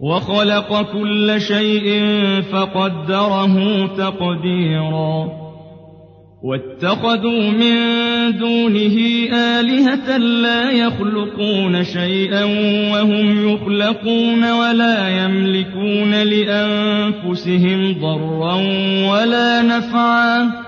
وخلق كل شيء فقدره تقديرا. واتخذوا من دونه آلهة لا يخلقون شيئا وهم يخلقون ولا يملكون لأنفسهم ضرا ولا نفعا.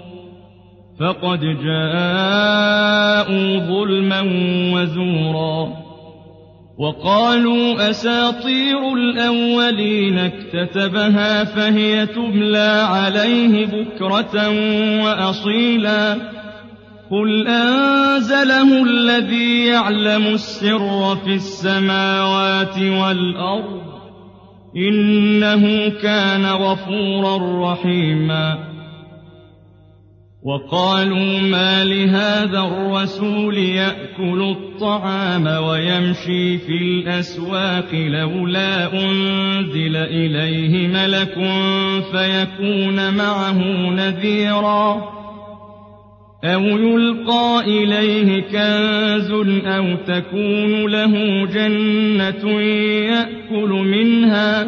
فقد جاءوا ظلما وزورا وقالوا أساطير الأولين اكتتبها فهي تبلى عليه بكرة وأصيلا قل أنزله الذي يعلم السر في السماوات والأرض إنه كان غفورا رحيما وقالوا ما لهذا الرسول يأكل الطعام ويمشي في الأسواق لولا أنزل إليه ملك فيكون معه نذيراً أو يلقى إليه كنز أو تكون له جنة يأكل منها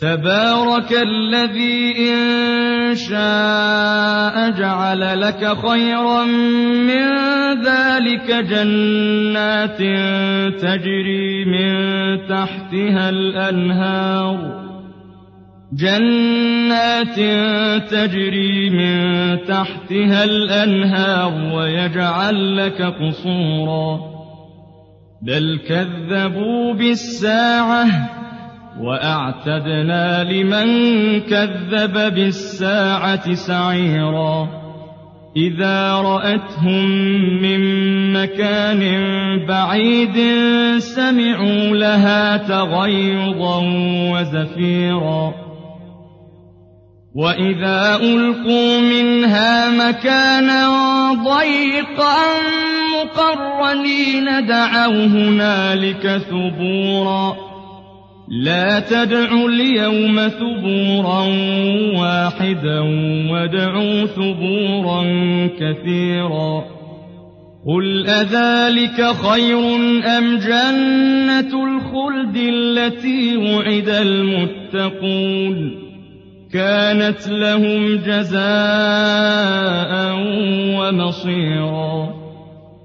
تبارك الذي إن شاء جعل لك خيرا من ذلك جنات تجري من تحتها الأنهار. جنات تجري من تحتها الأنهار ويجعل لك قصورا. بل كذبوا بالساعة. وأعتدنا لمن كذب بالساعة سعيرا. إذا رأتهم من مكان بعيد سمعوا لها تغيظا وزفيرا. وإذا ألقوا منها مكانا ضيقا مقرنين دعوا هنالك ثبورا. لا تدعوا اليوم ثبورا واحدا وادعوا ثبورا كثيرا. قل أذلك خير أم جنة الخلد التي وعد المتقون؟ كانت لهم جزاء ومصيرا.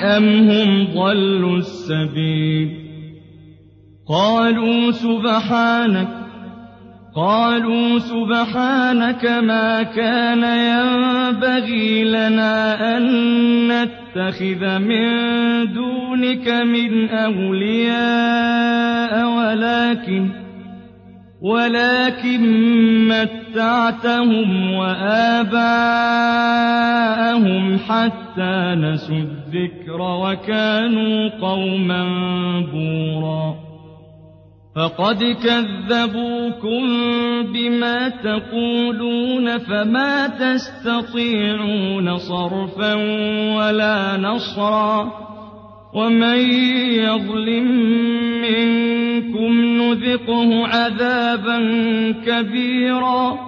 أم هم ضلوا السبيل؟ قالوا سبحانك قالوا سبحانك ما كان ينبغي لنا أن نتخذ من دونك من أولياء ولكن ولكن متعتهم وآباءهم حتى نسوا الذكر وكانوا قوما بورا فقد كذبوكم بما تقولون فما تستطيعون صرفا ولا نصرا ومن يظلم منكم نذقه عذابا كبيرا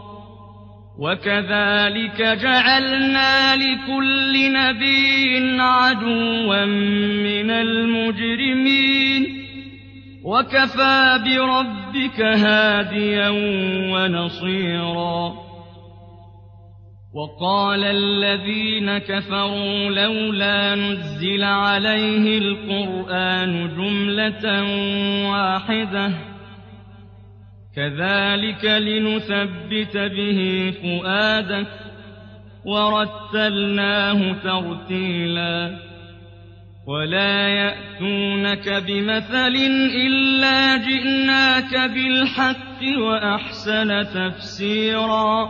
وكذلك جعلنا لكل نبي عدوا من المجرمين وكفى بربك هاديا ونصيرا وقال الذين كفروا لولا نزل عليه القرآن جملة واحدة كذلك لنثبت به فؤادك ورتلناه ترتيلا ولا يأتونك بمثل إلا جئناك بالحق وأحسن تفسيرا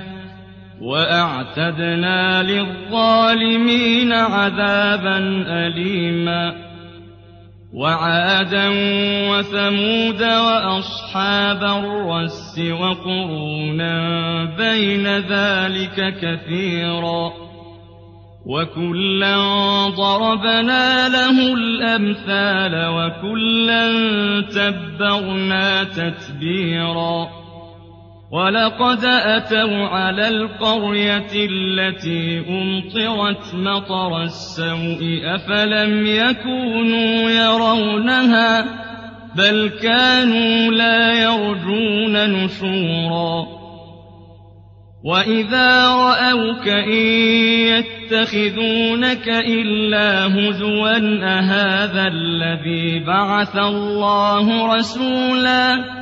وأعتدنا للظالمين عذابا أليما. وعادا وثمود وأصحاب الرس وقرونا بين ذلك كثيرا. وكلا ضربنا له الأمثال وكلا تبرنا تتبيرا. وَلَقَدْ أَتَوْا عَلَى الْقَرْيَةِ الَّتِي أُمْطِرَتْ مَطَرَ السَّوْءِ أَفَلَمْ يَكُونُوا يَرَوْنَهَا بَلْ كَانُوا لَا يَرْجُونَ نُشُورًا وَإِذَا رَأَوْكَ إِن يَتَّخِذُونَكَ إِلَّا هُزُوًا أَهَٰذَا الَّذِي بَعَثَ اللَّهُ رَسُولًا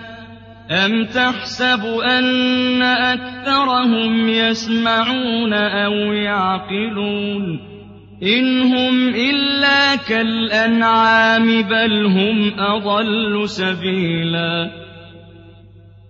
أَمْ تَحْسَبُ أَنَّ أَكْثَرَهُمْ يَسْمَعُونَ أَوْ يَعْقِلُونَ إِنْ هُمْ إِلَّا كَالْأَنْعَامِ بَلْ هُمْ أَضَلُّ سَبِيلًا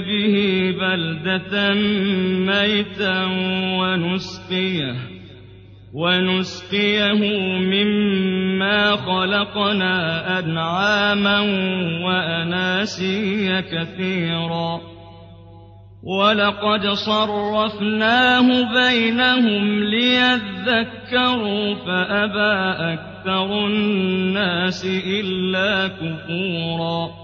به بلدة ميتا ونسقيه ونسقيه مما خلقنا أنعاما وأناسيا كثيرا. ولقد صرفناه بينهم ليذكروا فأبى أكثر الناس إلا كفورا.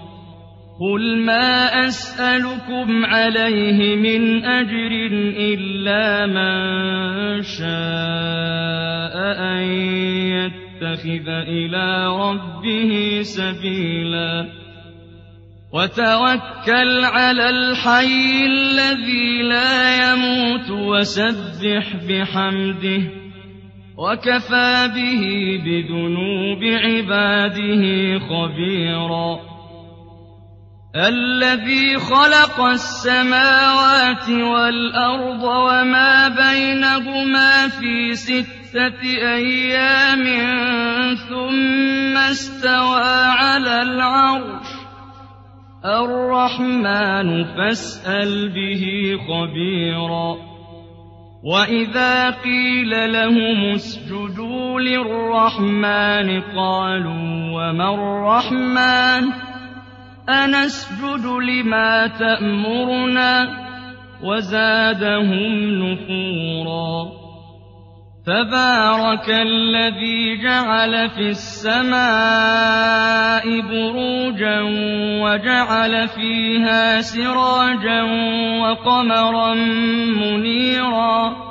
قُلْ مَا أَسْأَلُكُمْ عَلَيْهِ مِنْ أَجْرٍ إِلَّا مَن شَاءَ أَن يَتَّخِذَ إِلَىٰ رَبِّهِ سَبِيلًا وَتَوَكَّلْ عَلَى الْحَيِّ الَّذِي لَا يَمُوتُ وَسَبِّحْ بِحَمْدِهِ ۚ وَكَفَىٰ بِهِ بِذُنُوبِ عِبَادِهِ خَبِيرًا الذي خلق السماوات والأرض وما بينهما في ستة أيام ثم استوى على العرش. الرحمن فاسأل به خبيرا. وإذا قيل لهم اسجدوا للرحمن قالوا وما الرحمن؟ أنسجد لما تأمرنا وزادهم نفورا. تبارك الذي جعل في السماء بروجا وجعل فيها سراجا وقمرا منيرا.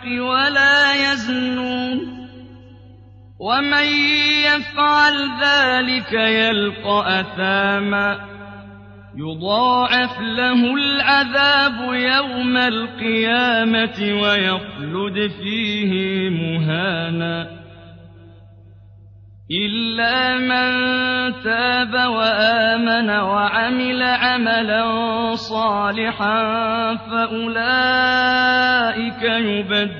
الحق ولا يزنون ومن يفعل ذلك يلقى أثاما يضاعف له العذاب يوم القيامة ويخلد فيه مهانا إلا من تاب وآمن وعمل عملا صالحا فأولئك يبدل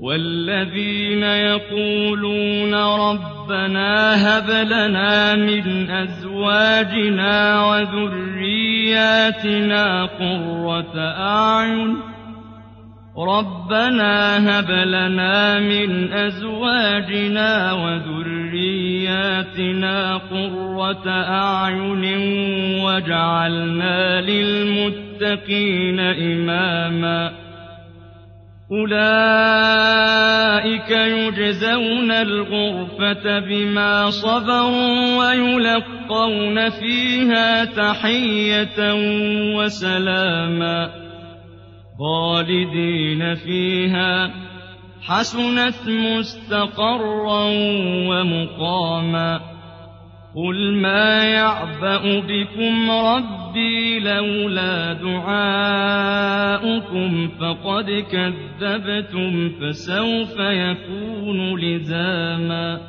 والذين يقولون ربنا هب لنا من أزواجنا وذرياتنا قرة أعين رَبَّنَا هَبْ لَنَا مِنْ أَزْوَاجِنَا وَذُرِّيَّاتِنَا قُرَّةَ أَعْيُنٍ وَاجْعَلْنَا لِلْمُتَّقِينَ إِمَامًا أُولَئِكَ يُجْزَوْنَ الْغُرْفَةَ بِمَا صَبَرُوا وَيُلَقَّوْنَ فِيهَا تَحِيَّةً وَسَلَامًا خالدين فيها. حسنت مستقرا ومقاما. قل ما يعبأ بكم ربي لولا دعاؤكم فقد كذبتم فسوف يكون لزاما